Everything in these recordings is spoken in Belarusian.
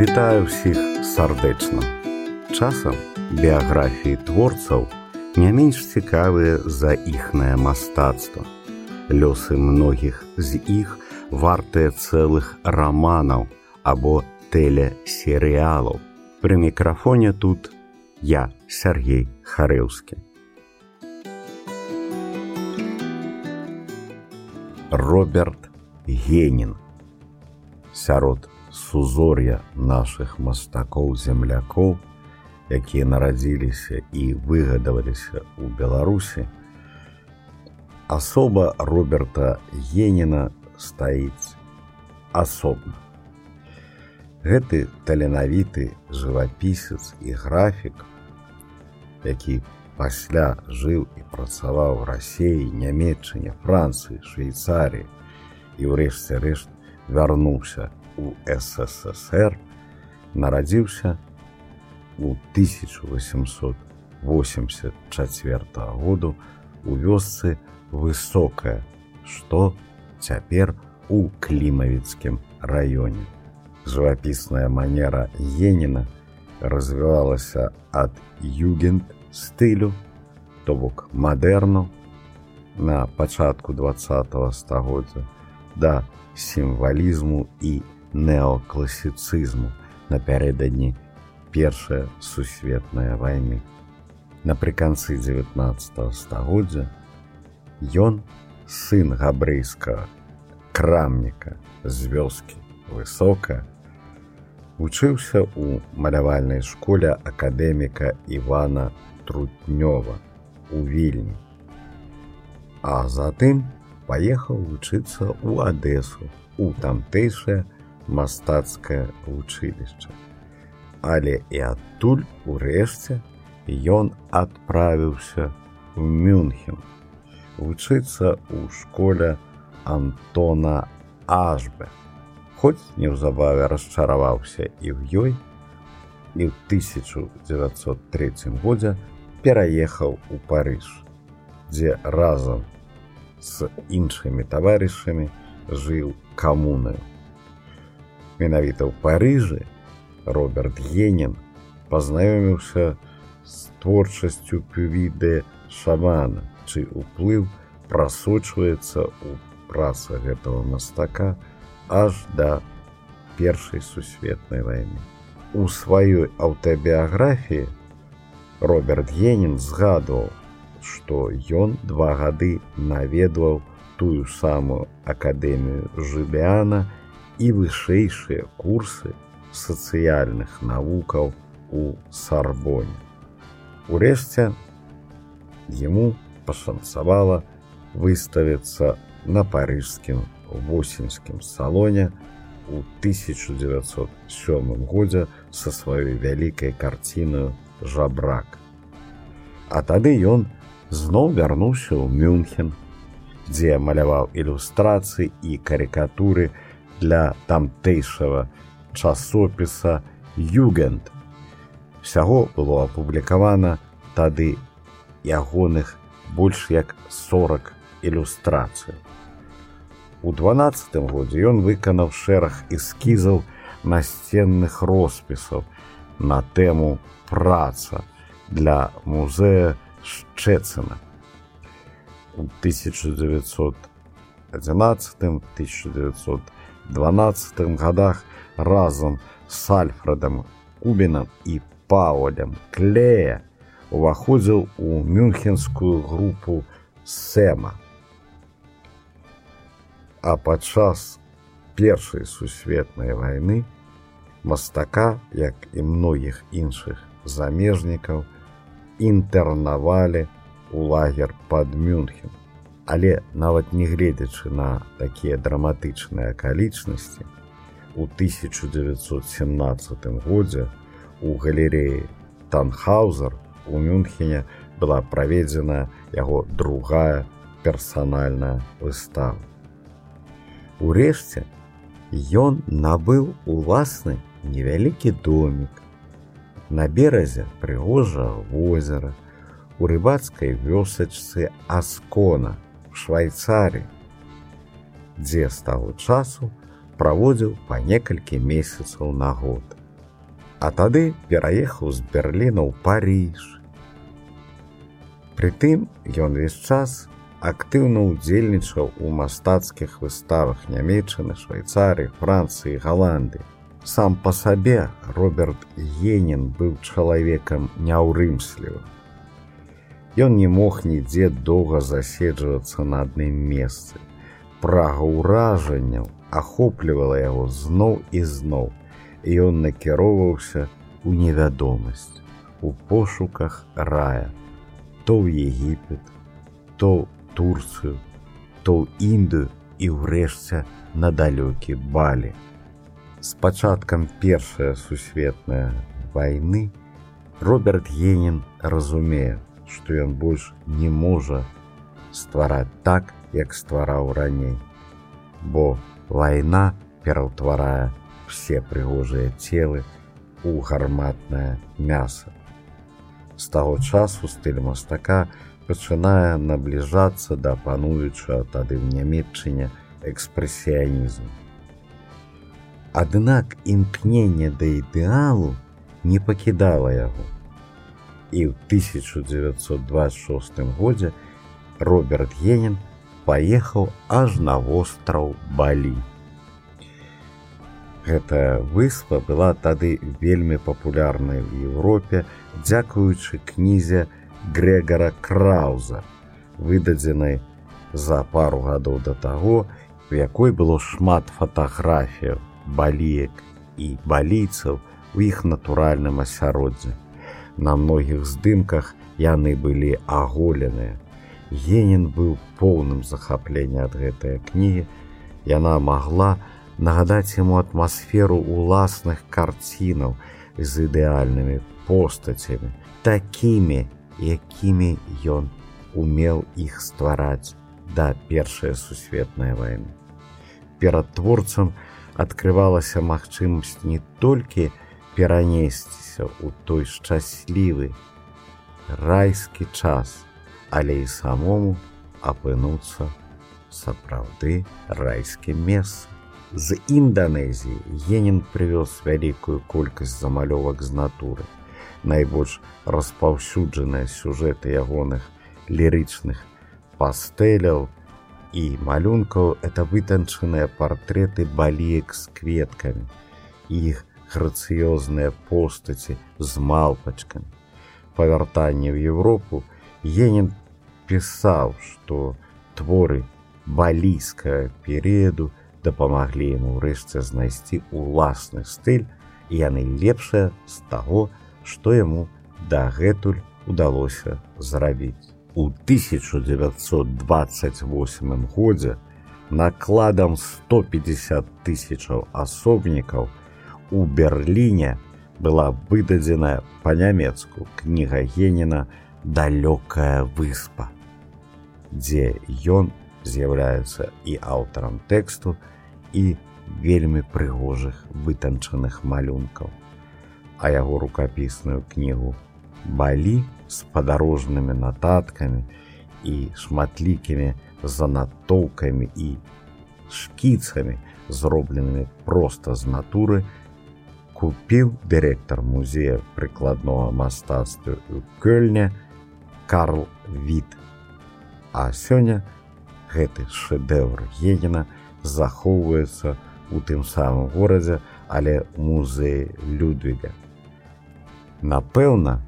Вітаю ўсіх сардэчна. Часам біяграфіі творцаў не менш цікавыя за іхнае мастацтва. Лёсы многіх з іх вартыя цэлых раманаў або тэлесерыялаў. Пры мікрафоне тут я Сергей Харэўскі. Роберт Генін сярод сузор'я нашых мастакоў землякоў, якія нарадзіліся і выгадаваліся ў Беларусі, асоба Роберта Геніна стаіць асобна. Гэты таленавіты жывапісец і графік, які пасля жыў і працаваў рассеі, нямметчыне, Францыі, Швейцарыі і ўрэшце рэшт вярнуўся у ССР, нарадзіўся у 1884 году у вёсцы высокая, што цяпер у клімавіцкім раёне. Жывапісная манера Геніна развівалася ад югент стылю, то бок мадэрну на пачатку два стагоддзя да сімвалізму і неокласіцызму напярэдадні першая сусветная вайны. Напрыканцы 19 стагоддзя ён сын габрэйскага крамніка з вёскі высока вучыўся ў малявальнай школе акадэміка Івана трутнёва у вільні а затым паехаў вучыцца ў адэсу у тамтэйшае мастацкае вучылішча. Але і адтуль урэшце ён адправіўся ў Мюнхен вучыцца ў школе Антона Ажбе. Хоць неўзабаве расчараваўся і ў ёй, і ў 1903 годзе пераехаў у Парыж, дзе разам з іншымі таварышамі жыў камунаю. Менавіта ў Парыжы Роберт Генін пазнаёміўся з творчасцю пювіды шамана, чый уплыў прасочваецца ў працы гэтага мастака аж да першай сусветнай вайны. У сваёй аўтабіяграфіі Роберт Генін згадваў, што ён два гады наведваў тую самую акадэмію жыбяна і вышэйшыя курсы сацыяльных навукаў у сарбоне. Урэшце яму пашанцавала выставіцца на парыжскім восеньскім салоне у 1907 годзе са сваёй вялікай карцінаю жабрак. А тады ён зноў вярнуўся ў Мюнхен, дзе маляваў ілюстрацыі і карикатуры для тамтэйшага часопіса Югент. Всяго было апублікавана тады ягоных больш як 40 ілюстрацый. У 12 годзе ён выканаў шэраг эскізаў насценных роспісаў на тэму праца для музея Шчэцына. У 1911-1912 годах разам з Альфредам Кубінам і Паолем Клея уваходзіў у мюнхенскую групу Сэма. А падчас першай сусветнай вайны мастака, як і многіх іншых замежнікаў, інтэрнавалі у лагер под Мюнхен. Але нават не гледзячы на такія драматычныя акалічнасці, у 1917 годзе у галерэі Танхаузер у Мюнхене была праведзена яго другая персанальная выстава. Урэшце ён набыў уласны невялікі домик на беразе прыгожага возера у рыбацкай вёсачцы аскона швайцары дзе стало часу праводзіў па некалькі месяцаў на год а тады пераехаў з Берліна ў Паріж. Прытым ён увесь час актыўна ўдзельнічаў у мастацкіх выставах нямецчыны, швейцарыі, Францыі, Галанды. Сам па сабе Роберт Генін быў чалавекам няўрымслівым. Ён не мог нідзе доўга заседжвацца на адным месцы. Прага ўражанняў ахоплівала яго зноў і зноў, і ён накіроўваўся у невядомасць, у пошуках рая, то ў Егіпет, то Турцыю, то ў Індыю і ўрэшце на далёкі балі. З пачаткам першая сусветная вайны Роберт Генін разумее, што ён больш не можа ствараць так, як ствараў раней. Бо вайна пераўтварае все прыгожыя целы у гарматнае мяса. З таго часу стыль мастака пачынае набліжацца да пануючага тады ў нямметчыне экспрэсіянізму. Аднак імкненне да ідэалу не пакідала яго. І ў 1926 годзе Роберт Генін паехаў аж на востраў Балі. Гэтая выспа была тады вельмі папулярнай в Еўропе, дзякуючы кнізе Грегора Крауза, выдадзенай за пару гадоў да таго, у якой было шмат фатаграфіяў, балеек і балійцаў у іх натуральным асяроддзе. На многіх здымках яны былі аголеныя. Генін быў поўным захаплення ад гэтыя кнігі. Яна магла нагадаць яму атмасферу ўласных карцінаў з ідэальнымі постацямі, такімі, якімі ён умел іх ствараць да першай сусветнай вайны. Перад творцам адкрывалася магчымасць не толькі перанесціся ў той шчаслівы райскі час, але і самому апынуцца сапраўды райскім месцам. З Інданезіі Генін прывёз вялікую колькасць замалёвак з натуры. Найбольш распаўсюджаныя сюжэты ягоных лірычных пастэляў і малюнкаў это вытанчаныя партрэты балеек з кветкамі, іх грацыёзныя постаці з малпачкамі. Павяртанне ў Еўропу Генін пісаў, што творы балійскага перыяду дапамаглі яму ўрэшце знайсці ўласны стыль і яны лепшыя з таго, што яму дагэтуль удалося зрабіць. У 1928 годзе накладам 150 тысячаў асобнікаў у Берліне была выдадзеная па-нямецку кніга Геніна далёкая выспа, дзе ён з'яўляецца і аўтарам тэксту і вельмі прыгожых вытанчаных малюнкаў. А яго рукапісную кнігу балі з падарожнымі нататкамі і шматлікімі занатоўкамі і шкіцамі, зробленымі проста з натуры, купіў дырэктар музея прыкладнога мастацтва ў кёльня, Карл Віт. А сёння гэты шэдэўр Гегена захоўваецца ў тым самым горадзе, але музеі Людвіга. Напэўна,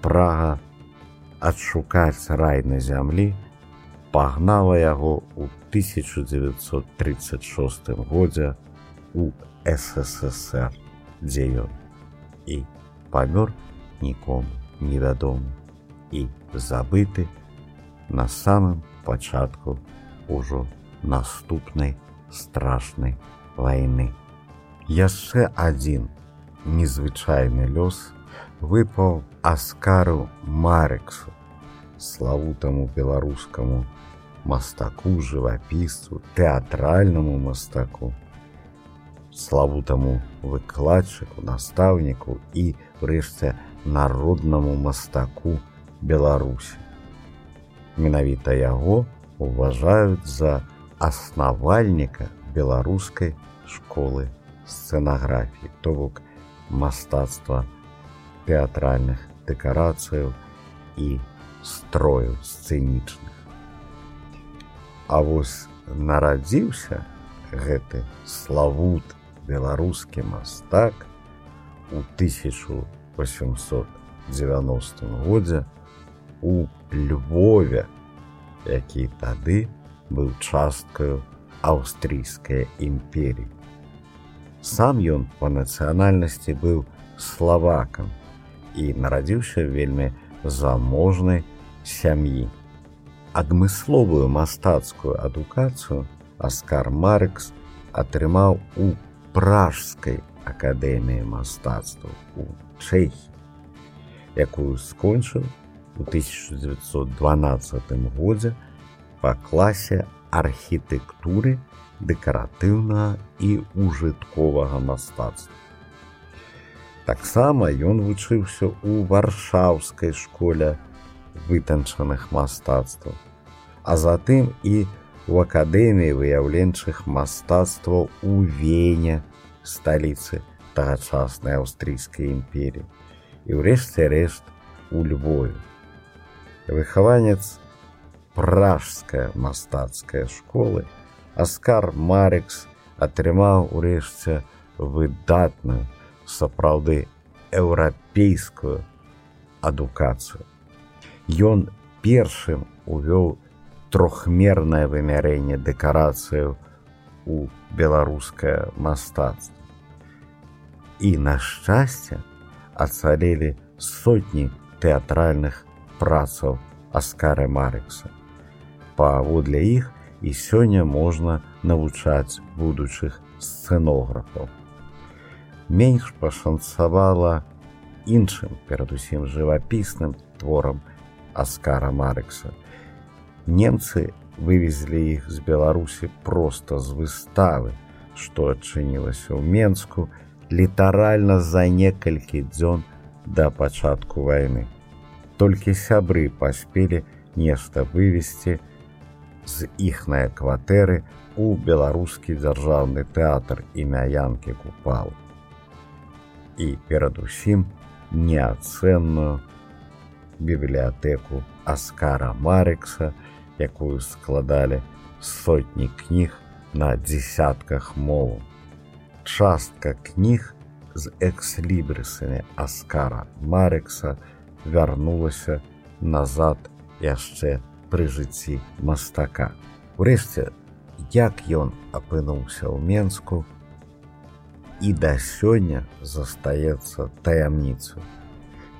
прага адшукаць рай на зямлі пагнала яго ў 1936 годзе у ССР, дзе ён. І памёр нікому невядому і забыты на самым пачатку ўжо наступнай страшнай вайны. Яшчэ адзін незвычайны лёс выпаў аскару Марексу, славутаму беларускаму мастаку жывапісцу, тэатральнаму мастаку, славутаму выкладчыку, настаўніку і врэшце народнаму мастаку, Беларусі. Менавіта яго уважаюць за аснавальніка беларускай школы сцэнаграфіі, то бок мастацтва тэатральных дэкарацыяў і строю сцэнічных. А вось нарадзіўся гэты славут беларускі мастак у 1890 годзе у Львове, які тады быў часткаю аўстрійскай імперіі. Сам ён па нацыянальнасці быў славакам і нарадзіўся вельмі заможнай сям'і. Адмысловую мастацкую адукацыю Аскар Маркс атрымаў у пражскай акадэміі мастацтва у Чэхі, якую скончыў у 1912 годзе па класе архітэктуры дэкаратыўнага і ужытковага мастацтва. Таксама ён вучыўся ў варшаўскай школе вытанчаных мастацтваў, а затым і у акадэміі выяўленчых мастацтваў у вене сталіцы тагачаснай аўстрійскай імперіі і ўрэшце рэшт у Львове. Выхаванец пражская мастацкая школы Аскар Марекс атрымаў урэшце выдатную сапраўды еўрапейскую адукацыю. Ён першым увёў трохмернае вымярэнне дэкарацыяў у беларускае мастацтва. І на шчасце ацалелі сотні тэатральных працаў Аскары Марыкса. Паводле іх і сёння можна навучаць будучых сцэнографаў. Менш пашанцавала іншым перадусім жывапісным творам Аскара Марыкса, немцы вывезлі іх з беларусі проста з выставы што адчынілася ў менску літаральна за некалькі дзён да пачатку вайны. Толькі сябры паспелі нешта вывесці з іхнай кватэры у беларускі дзяржаўны тэатр імя янкі купал. І перадусім неацэнную бібліятэку аскара марыкса якую складалі сотні кніг на десятках моў. Частка кніг з экслібрысамі Аскара Марекса вярнулася назад яшчэ пры жыцці мастака. Урэшце, як ён апынуўся ў Менску і да сёння застаецца таямніцу.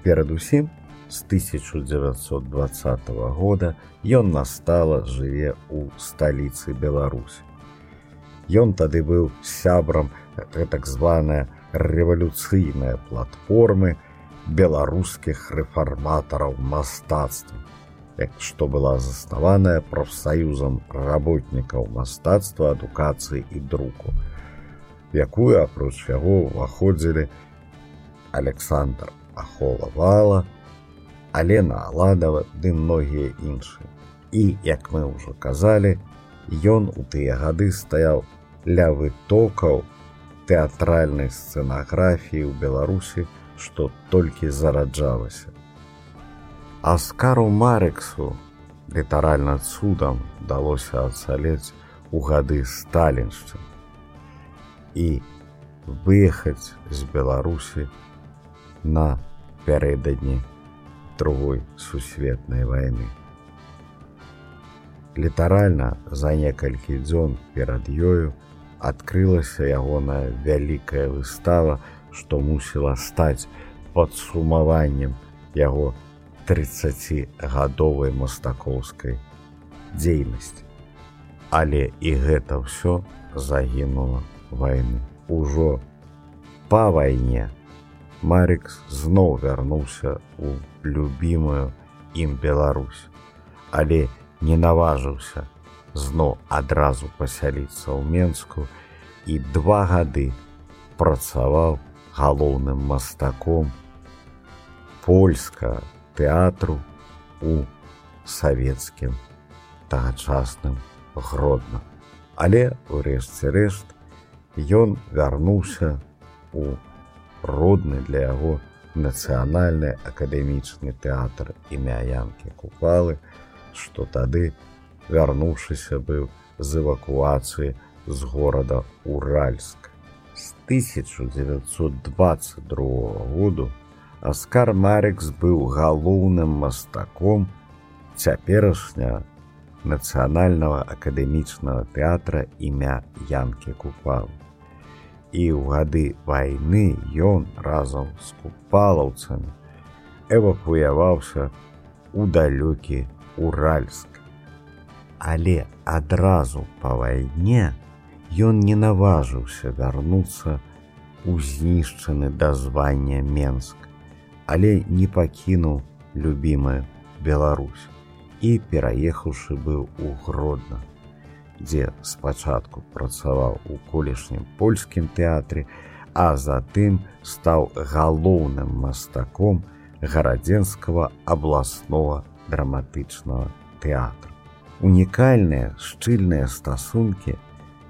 Перадусім, з 1920 года ён настала жыве ў сталіцы Беларусі. Ён тады быў сябрам так званая рэвалюцыйная платформы беларускіх рэфарматараў мастацтва, як што была заснаваная прафсаюзам работнікаў мастацтва адукацыі і друку, якую апроч яго ўваходзілі Александр Ахолавала, Алена Аладава ды многія іншыя. І, як мы ўжо казалі, ён у тыя гады стаяў ля вытокаў тэатральнай сцэнаграфіі ў Беларусі, што толькі зараджалася. Аскару Марексу літаральна цудам далося ацалець у гады сталіншчын і выехаць з Беларусі на пярэдадні другой сусветнай войны. Літаральна за некалькі дзён перад ёю адкрылася ягоная вялікая выстава, што мусіла стаць падсумаваннем яго 30гадовай мастакоўскай дзейнасці. Але і гэта ўсё загінула вайны. Ужо па вайне Марыкс зноў вярнуўся ў любимую ім Беларусь, але не наважыўся зно адразу пасяліцца ў Мску і два гады працаваў галоўным мастаком польска тэатру у савецкім тагачасным гродна. Але ўрэшце рэшт ён вярнуўся у родны для яго нацыянальны акадэмічны тэатр імя янкі купалы, што тады, вярнуўшыся быў з эвакуацыі з горада Уральск. З 1922 году Аскар Марекс быў галоўным мастаком цяперашня нацыянальнага акадэмічнага тэатра імя Янкі Купал. І ў гады вайны ён разам з купалаўцамі эвакуяваўся у далёкі Уральск. Але адразу па вайне ён не наважыўся вярнуцца у знішчаны да звання Менск, але не пакінуў любімую Беларусь і пераехаўшы быў у гродна, дзе спачатку працаваў у колішнім польскім тэатры, а затым стаў галоўным мастаком гарадзенскага абласнога драматычнага тэатра. Унікальныя шчыльныя стасункі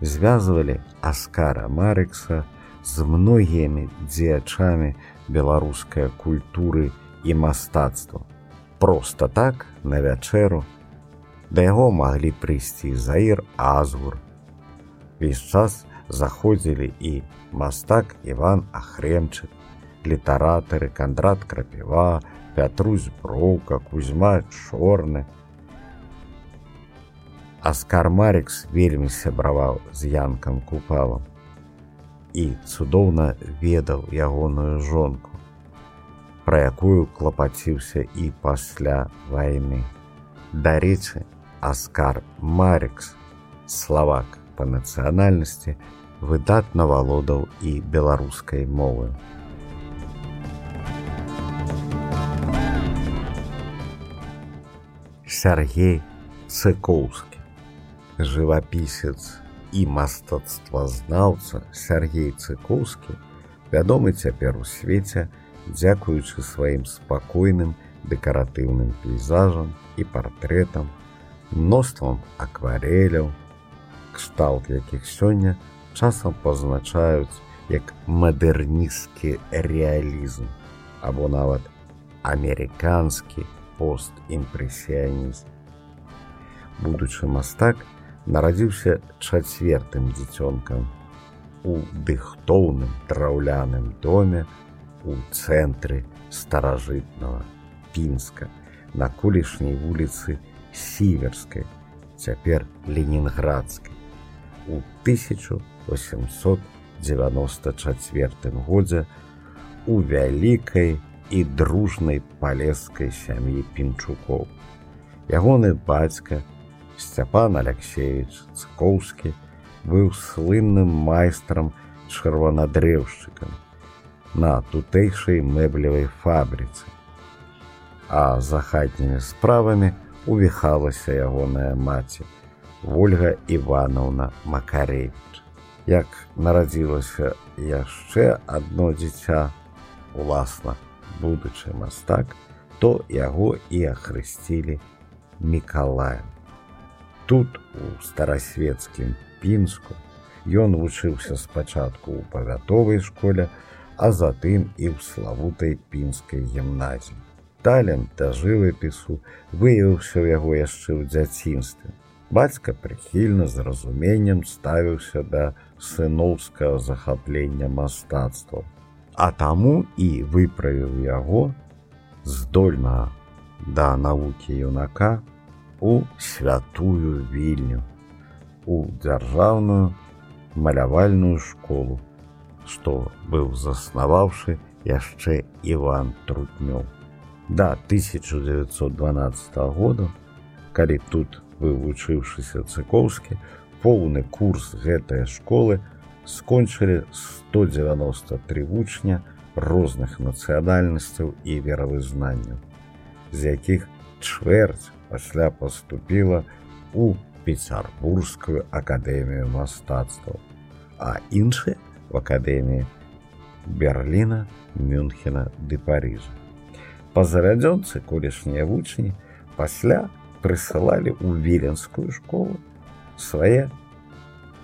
звязвалі Аскара Марыкса з многімі дзеячамі беларускай культуры і мастацтва просто так на вячэру да яго маглі прыйсці заір азгур весь час заходзілі і мастак иван ахремчык літаратары кандрат крапіва пятрусь броўка кузьма чорны аскар марикс вельмі сябраваў з янкам купалам і цудоўна ведаў ягоную жонку пра якую клапаціўся і пасля вайны. Дарэчы, Аскар Марикс, славак па нацыянальнасці, выдатна валодаў і беларускай мовы. Сергей Цыкоўскі, жывапісец і мастацтвазнаўца Сергей Цыкоўскі, вядомы цяпер у свеце, дзякуючы сваім спакойным дэкаратыўным пейзажам і партрэтам, мноствам аквареляў, кшталт якіх сёння часам пазначаюць як мадэрнісцкі рэалізм або нават амерыканскі постімпрэсіянізм. Будучы мастак нарадзіўся чацвертым дзіцёнкам у дыхтоўным драўляным доме, у цэнтры старажытнага пінска на колішняй вуліцы сіверскай цяпер ленінградскай у 1894 годзе у вялікай і дружнай палескай сям'і пінчукоў ягоны бацька сцяпан алексеевич цкоўскі быў слынным майстрам чырванадрэўшчыкам на тутэйшай мэблевай фабрыцы. А за хатнімі справамі увіхалася ягоная маці Вольга Івановна Макарэвіч. Як нарадзілася яшчэ адно дзіця, уласна, будучы мастак, то яго і ахрысцілі Мікалаем. Тут у старасветскім пінску ён вучыўся спачатку ў павятовай школе, а затым і ў славутай пінскай гімназіі. Талент да жывапісу выявіўся ў яго яшчэ ў дзяцінстве. Бацька прыхільна з разуменнем ставіўся да сыноўскага захаплення мастацтва. А таму і выправіў яго здольнага да навукі юнака у святую вільню, у дзяржаўную малявальную школу што быў заснаваўшы яшчэ Іван трутнёў. Да 1912 года, калі тут вывучыўшыся цыкоўскі, поўны курс гэтай школы скончылі 193 вучня розных нацыянальнасцяў і веравызнанняў, з якіх чвэрць пасля паступіла у пецярбургскую акадэмію мастацтва, а іншыя в Академии Берлина, Мюнхена ды Парижа. Па зарядзёнцы колішнія вучні пасля прысылалі ў віленскую школу свае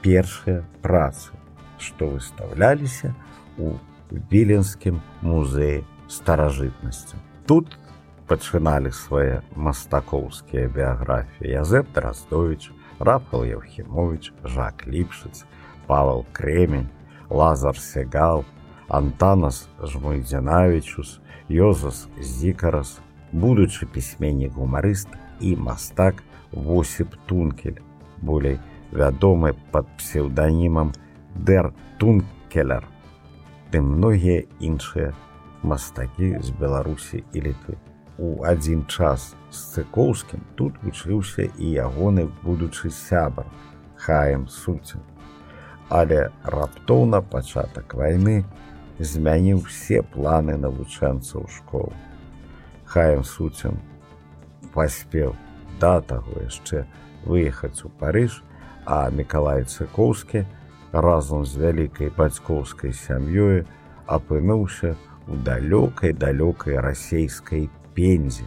першыя працы, што выстаўляліся у віленскім музеі старажытнасці. Тут пачыналі свае мастакоўскія біяграфіі Язэп Драздович, Рафал Еўхімович, Жак Ліпшыц, Павал Кремень, Лазар Сегал, Антанас Жмойдзянавічус, Йозас Зікарас, будучы пісьменнік гумарыст і мастак Восіп Тункель, болей вядомы пад псеўданімам Дэр Тункелер, ды многія іншыя мастакі з Беларусі і літвы. У адзін час з цыкоўскім тут вучыўся і ягоны будучы сябар хаем суцем. Але раптоўна пачатак вайны змяніў все планы навучэнцаў школ. Хаем суцем паспеў да таго яшчэ выехаць у Парыж, а Миколай Цыкоўскі разам з вялікай бацькоўскай сям'ёю апынуўся у далёкай далёкай расейскай пензе.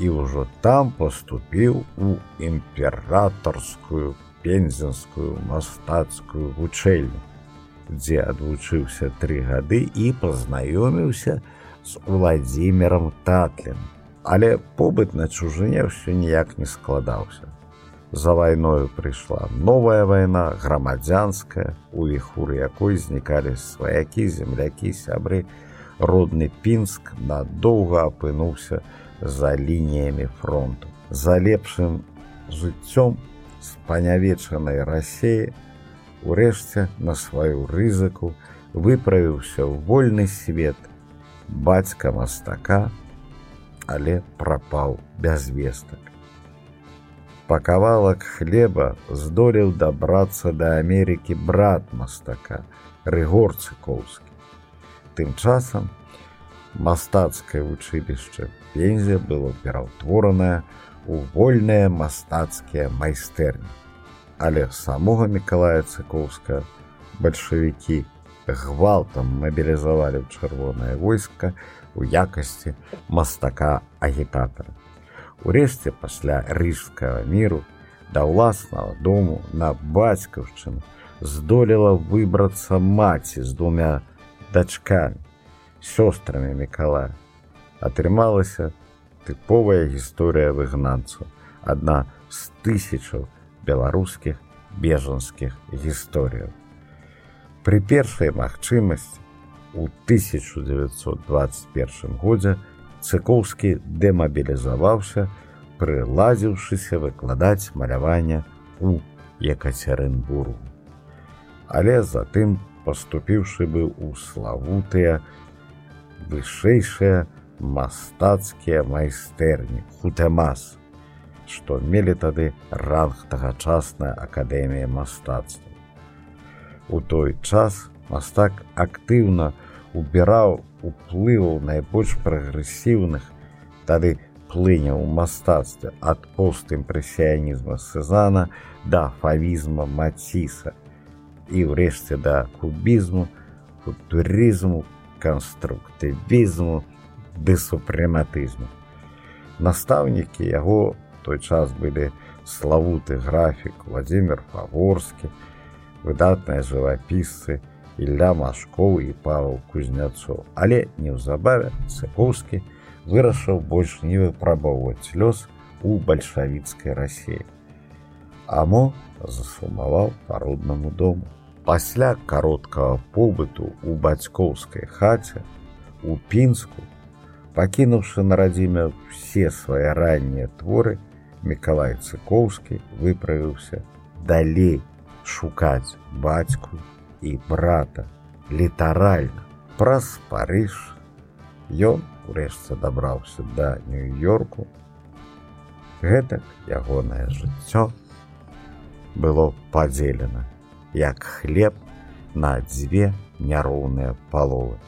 І ўжо там поступіў у імператорскую пензенскую мастацкую вучэльню, дзе адвучыўся тры гады і пазнаёміўся з Владзімером Татлем. Але побыт на чужыне ўсё ніяк не складаўся. За вайною прыйшла новая вайна грамадзянская, у віхуры якой знікалі сваякі, землякі, сябры, родны пінск надоўга апынуўся за лініямі фронту. За лепшым жыццём спанявечанай рассеі, урэшце на сваю рызыку выправіўся ў вольны свет бацька мастака, але прапаў без вестак па кавалак хлеба здолеў дабрацца да Амерыкі брат мастака рыгор цыкоўскі. Тым часам мастацкае вучылішча пензе было пераўтворанае у вольныя мастацкія майстэрні. Але самога Миколая цыкоўска бальшавікі гвалтам мабілізавалі ў чырвонае войска у якасці мастака агітатара. Урэшце пасля рыжскага міру да ўласнага дому на бацькаўшчыну здолела выбрацца маці з двумя дачкамі, сёстрамі Миколая. Атрымалася тыповая гісторыя выгнанцаў, адна з тысячаў беларускіх бежанскіх гісторыяў. Пры першай магчымасці у 1921 годзе, цыкоўскі дэмабілізаваўся, прылазіўшыся выкладаць малявання у Екацярынбургу. Але затым паступіўшы быў у славутыя вышэйшыя мастацкія майстэрні хутэмас, што мелі тады ранг тагачасная акадэмія мастацтва. У той час мастак актыўна убіраў уплываў найбольш прагрэсіўных тады плыняў у мастацтве ад постімпрэсіянізма сезана да фавізма маціса і ўрэшце да кубізму культурызму канструктывізму ды супрэматызму настаўнікі яго той час былі славуты графік владимир фаворскі выдатныя жывапісцы Ілля Машкоў і Павел Кузняцоў, але неўзабаве Цыкоўскі вырашыў больш не выпрабоўваць лёс у бальшавіцкай рассеі. Амо засумаваў па роднаму дому. Пасля кароткага побыту ў бацькоўскай хаце у пінску, пакінуўшы на радзіме ўсе свае раннія творы, Миколай Цыкоўскі выправіўся далей шукаць бацьку і брата. Літаральна праз парыж ён урэшце дабраўся да нью-йорку. Гэтак ягонае жыццё было падзелена як хлеб на дзве няроўныя паловы.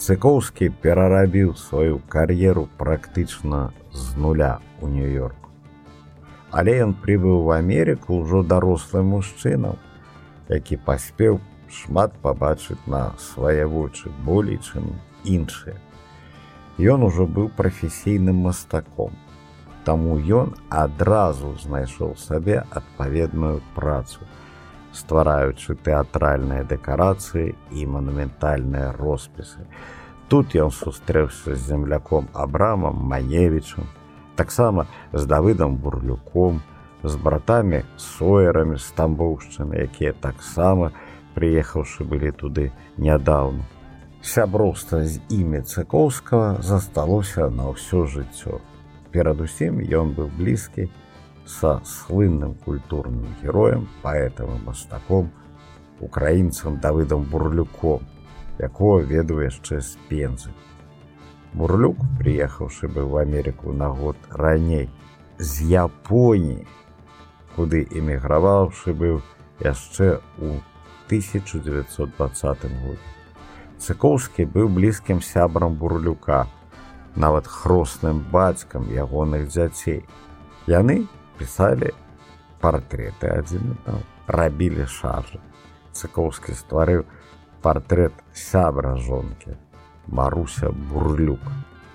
Цыкоўскі перарабіў сваю кар'еру практычна з нуля у нью-йорку але ён прыбыў в Амерыку ўжо дарослым мужчынам які паспеў шмат пабачыць на свае вочы болей, чым іншыя. Ён ужо быў прафесійным мастаком. Таму ён адразу знайшоў сабе адпаведную працу. ствараючы тэатральныя дэкарацыі і манументальныя роспісы. Тут ён сустрэўся з земляком абрамам Маневічам, таксама з давыдам бурлюком, з братамі соерамі стамбоўшчыны, якія таксама, прыехаўшы былі туды нядаўна. Сяброўства з імя цыкоўскага засталося на ўсё жыццё. Перадусім ён быў блізкі са слынным культурным героем паэтам і мастаком украінцам давыдам бурлюком якого веду яшчэ з пензы бурлюк прыехаўшы быў в Амерыку на год раней з Японіі куды эміграваўшы быў яшчэ у 1920 год цыкоўскі быў блізкім сябрам бурлюка нават хросным бацькам ягоных дзяцей. Яны пісалі партреты адзін там рабілі шаржы. Цыкоўскі стварыў партрэт сябра жонкі маруся бурлюк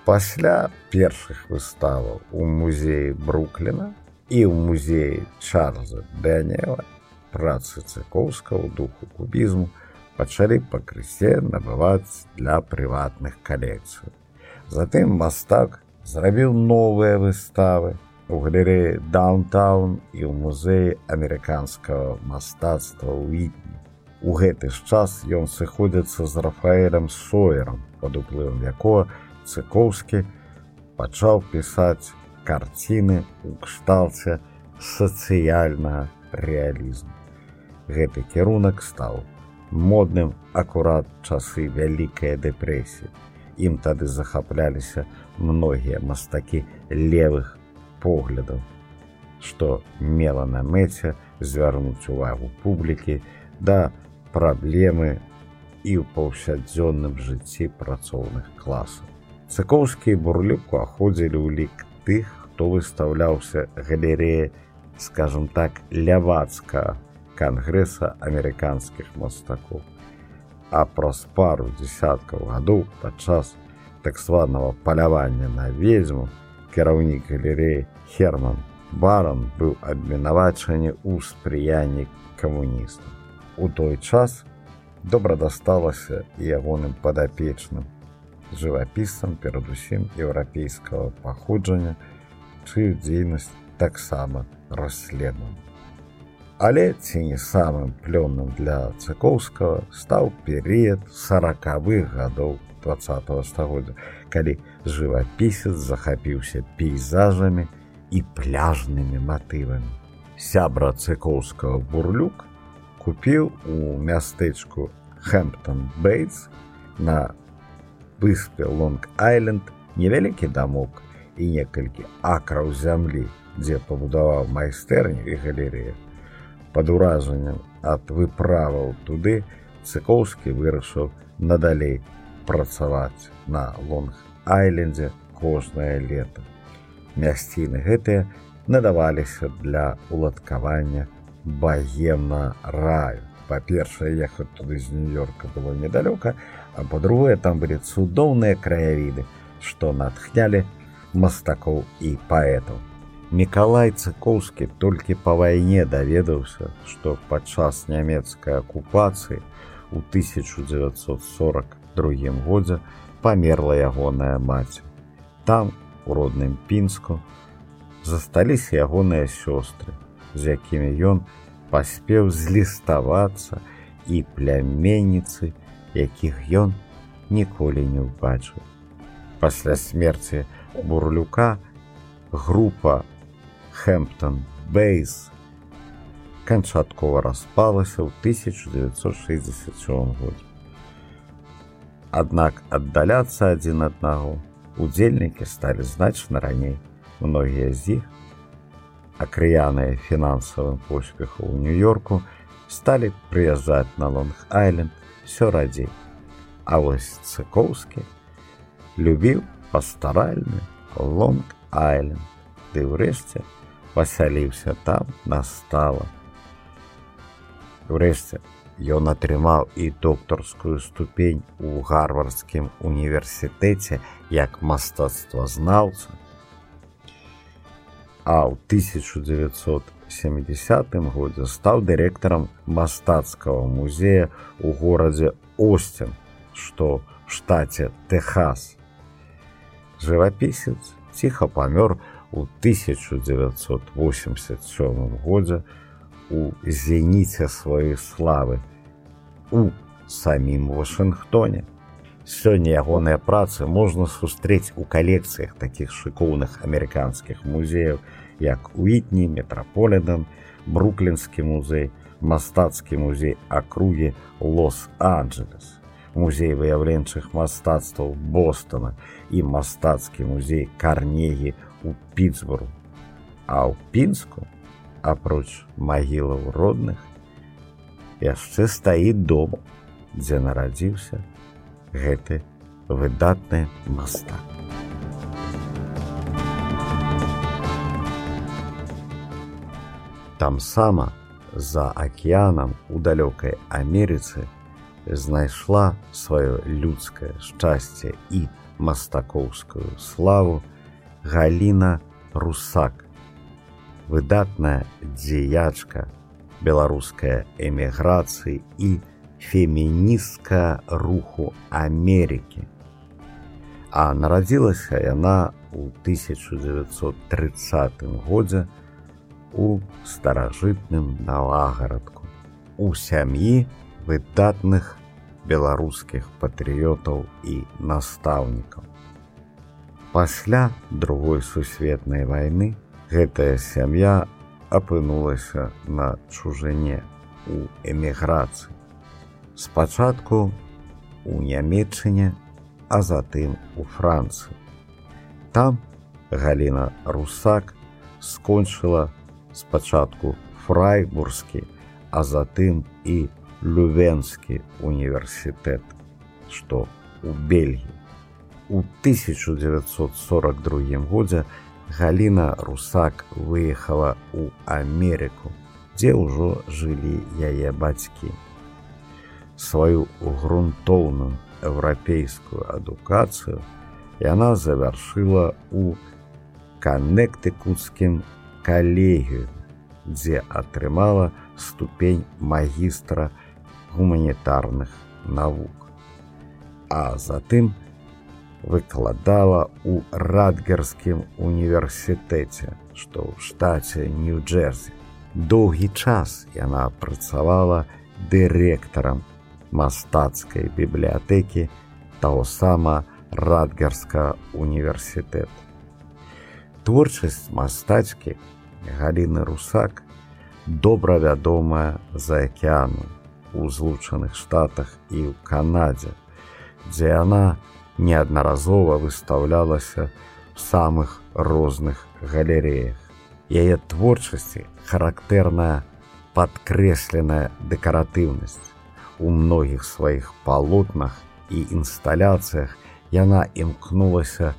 пасля першых выставаў у музеі брукліна і ў музеі чарльза дэніела працы цыкоўска ў духу кубізму пачалі пакрысе набываць для прыватных калекцый затым мастак зрабіў новыя выставы у галерэі даунтаун і ў музеі амерыканскага мастацтва ўітні. У гэты ж час ён сыходзіцца з рафаэлем соерам, пад уплывам якога цыкоўскі пачаў пісаць карціны ў кшталце сацыяльнага рэалізму. Гэты кірунак стаў модным акурат часы вялікай дэпрэсіі. Ім тады захапляліся многія мастакі левых поглядаў, што мела на мэце звярнуць увагу публікі да праблемы і ў паўсядзённым жыцці працоўных класаў. Цыкоўскі бурлюк аходзілі ў лік тых, хто выстаўляўся галерэя, скажем так, лявацка кангрэса амерыканскіх мастакоў. А праз пару десяткаў гадоў падчас так званага палявання на ведзьму кіраўнік галерэі Херман Барон быў абвінавачаны ў спрыянні камуністам. У той час добра дасталася і ягоным падапечным жывапісам перадусім еўрапейскага паходжання, чыю дзейнасць таксама расследавана. Але ці не самым плённым для цыкоўскага стаў перыяд сорокавых гадоў 20 стагоддзя, калі жывапісец захапіўся пейзажамі і пляжнымі матывамі. Сябра цыкоўскага бурлюк купіў у мястэчку Хэмптон Бейтс на выспе Лонг-Айленд невялікі дамок і некалькі акраў зямлі, дзе пабудаваў майстэрню і галерею. Пад уражаннем ад выправаў туды цыкоўскі вырашыў надалей працаваць на лонг-айлендзе кожнае лето. Мясціны гэтыя надаваліся для уладкавання багемна раю. Па-першае, ехаць туды з нью-йорка было недалёка, а па-другое, там былі цудоўныя краявіды, што натхнялі мастакоў і паэтаў. Мікалай Цкоўскі толькі па вайне даведаўся, што падчас нямецкай акупацыі у 1940 другім годзе памерла ягоная маці. Там, у родным пінску, засталіся ягоныя сёстры, з якімі ён паспеў зліставацца і пляменніцы, якіх ён ніколі не ўбачыў. Пасля смерці бурлюка група Хэмптон Бейс канчаткова распалася ў 1967 годзе. Аднак аддаляцца адзін аднаго удзельнікі сталі значна раней. Многія з іх, акрыяныя фінансавым поспеху ў нью-йорку, сталі прыязджаць на Лонг-Айленд все радзей. А вось цыкоўскі любіў пастаральны Лонг-Айленд, ды ўрэшце пасяліўся там настала. Урэшце Ён атрымаў і доктарскую ступень у гарвардскім універсітэце як мастацтвазнаўца. А ў 1970 70 годзе стаў дырэктарам мастацкага музея ў горадзе Остин, што штаце Техас. Жывапісец ціха памёр у 1987 годзе у зеніце сваёй славы у самім Вашынгтоне. Сёння ягоныя працы можна сустрэць у калекцыях такіх шыкоўных амерыканскіх музеяў, як Уітні, метраполідан, бруклінскі музей, мастацкі музей акругі Лос-Анджелес, музей выяўленчых мастацтваў Бостона і мастацкі музей карнегі у Пітсбуру. А ў пінску, апроч магілаў родных, яшчэ стаіць дом, дзе нарадзіўся гэты выдатны мастак. Там сама за акеанам у далёкай Амерыцы знайшла сваё людскае шчасце і мастакоўскую славу Галіна Русак, выдатная дзеячка беларуская эміграцыі і феміністка руху Америки. А нарадзілася яна ў 1930 годзе у старажытным налагарадку у сям'і выдатных беларускіх патрыётаў і настаўнікаў. Пасля другой сусветнай вайны гэтая сям'я апынулася на чужыне у эміграцыі. Спачатку у нямметчыне, а затым у Францыі. Там Галіна Русак скончыла спачатку фрайбургскі, а затым і Лювенскі універсітэт, што у Бельгіі. У 1942 годзе Галіна Русак выехала ў Амерыку, дзе ўжо жылі яе бацькі. Сваю грунтоўную еўрапейскую адукацыю яна завяршыла ў канектыкуцкім калегію, дзе атрымала ступень магістра гуманітарных навук. А затым выкладала ў радгерскім універсітэце, што ў штаце Нью-Джерсі. Доўгі час яна працавала дырэктарам мастацкай бібліятэкі таго сама радгерска універсітэт. Творчасць мастацкі Галіны Русак добра вядомая за акеану у злучаных штатах і ў Канадзе, дзе яна неаднаразова выстаўлялася в самых розных галереях. Яе творчасці характэрная падкрэсленая дэкаратыўнасць. У многіх сваіх палотнах і інсталяцыях яна імкнулася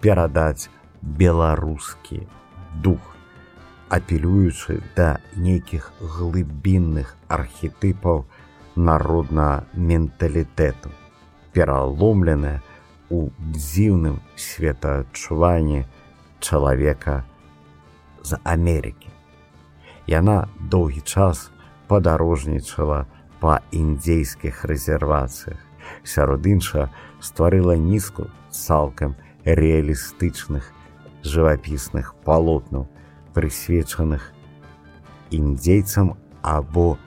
перадаць беларускі дух апелюючы да нейкіх глыбінных архетыпаў народна менталітэту, пераломленая у дзіўным светаадчуванні чалавека з Амерыкі. Яна доўгі час падарожнічала па індзейскіх рэзервацыях. Сярод інша стварыла нізку цалкам рэалістычных жывапісных палотнаў, прысвечаных індзейцам або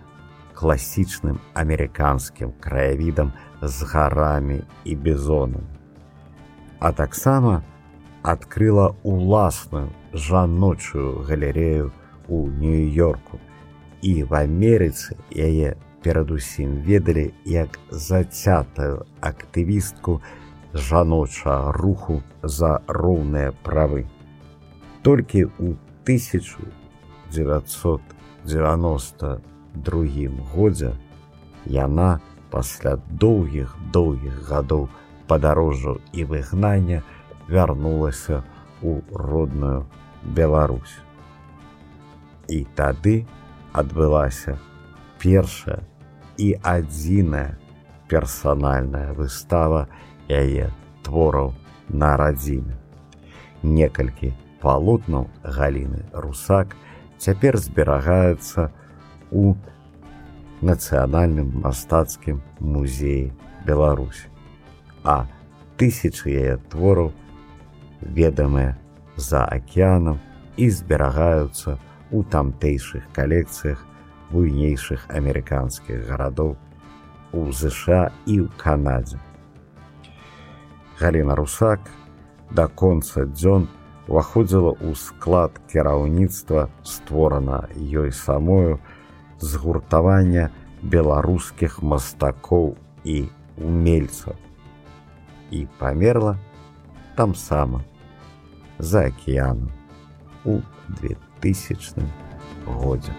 класічным амерыканскім краявідам з гарамі і бізонам. А таксама адкрыла уласную жаночую галерею у нью-йорку і в Амерыцы яе перадусім ведалі як зацятую актывістку жаноча руху за роўныя правы. Толькі ў 1992 годзе яна пасля доўгіх доўгіх гадоў падарожжаў і выгнання вярнулася ў родную Беларусь. І тады адбылася першая і адзіная персанальная выстава яе твораў на радзіме. Некалькі палотнаў галіны русак цяпер зберагаецца у нацыянальным мастацкім музеі Беларусі. А тысячы яе твораў ведамыя за акеанам і зберагаюцца у тамтэйшых калекцыях буйнейшых амерыканскіх гарадоў у ЗША і ў Канадзе. Галіна Русак да конца дзён уваходзіла ў склад кіраўніцтва створана ёй самою згуртавання беларускіх мастакоў і умельцаў і памерла там сама за акеану у 2000 годзе.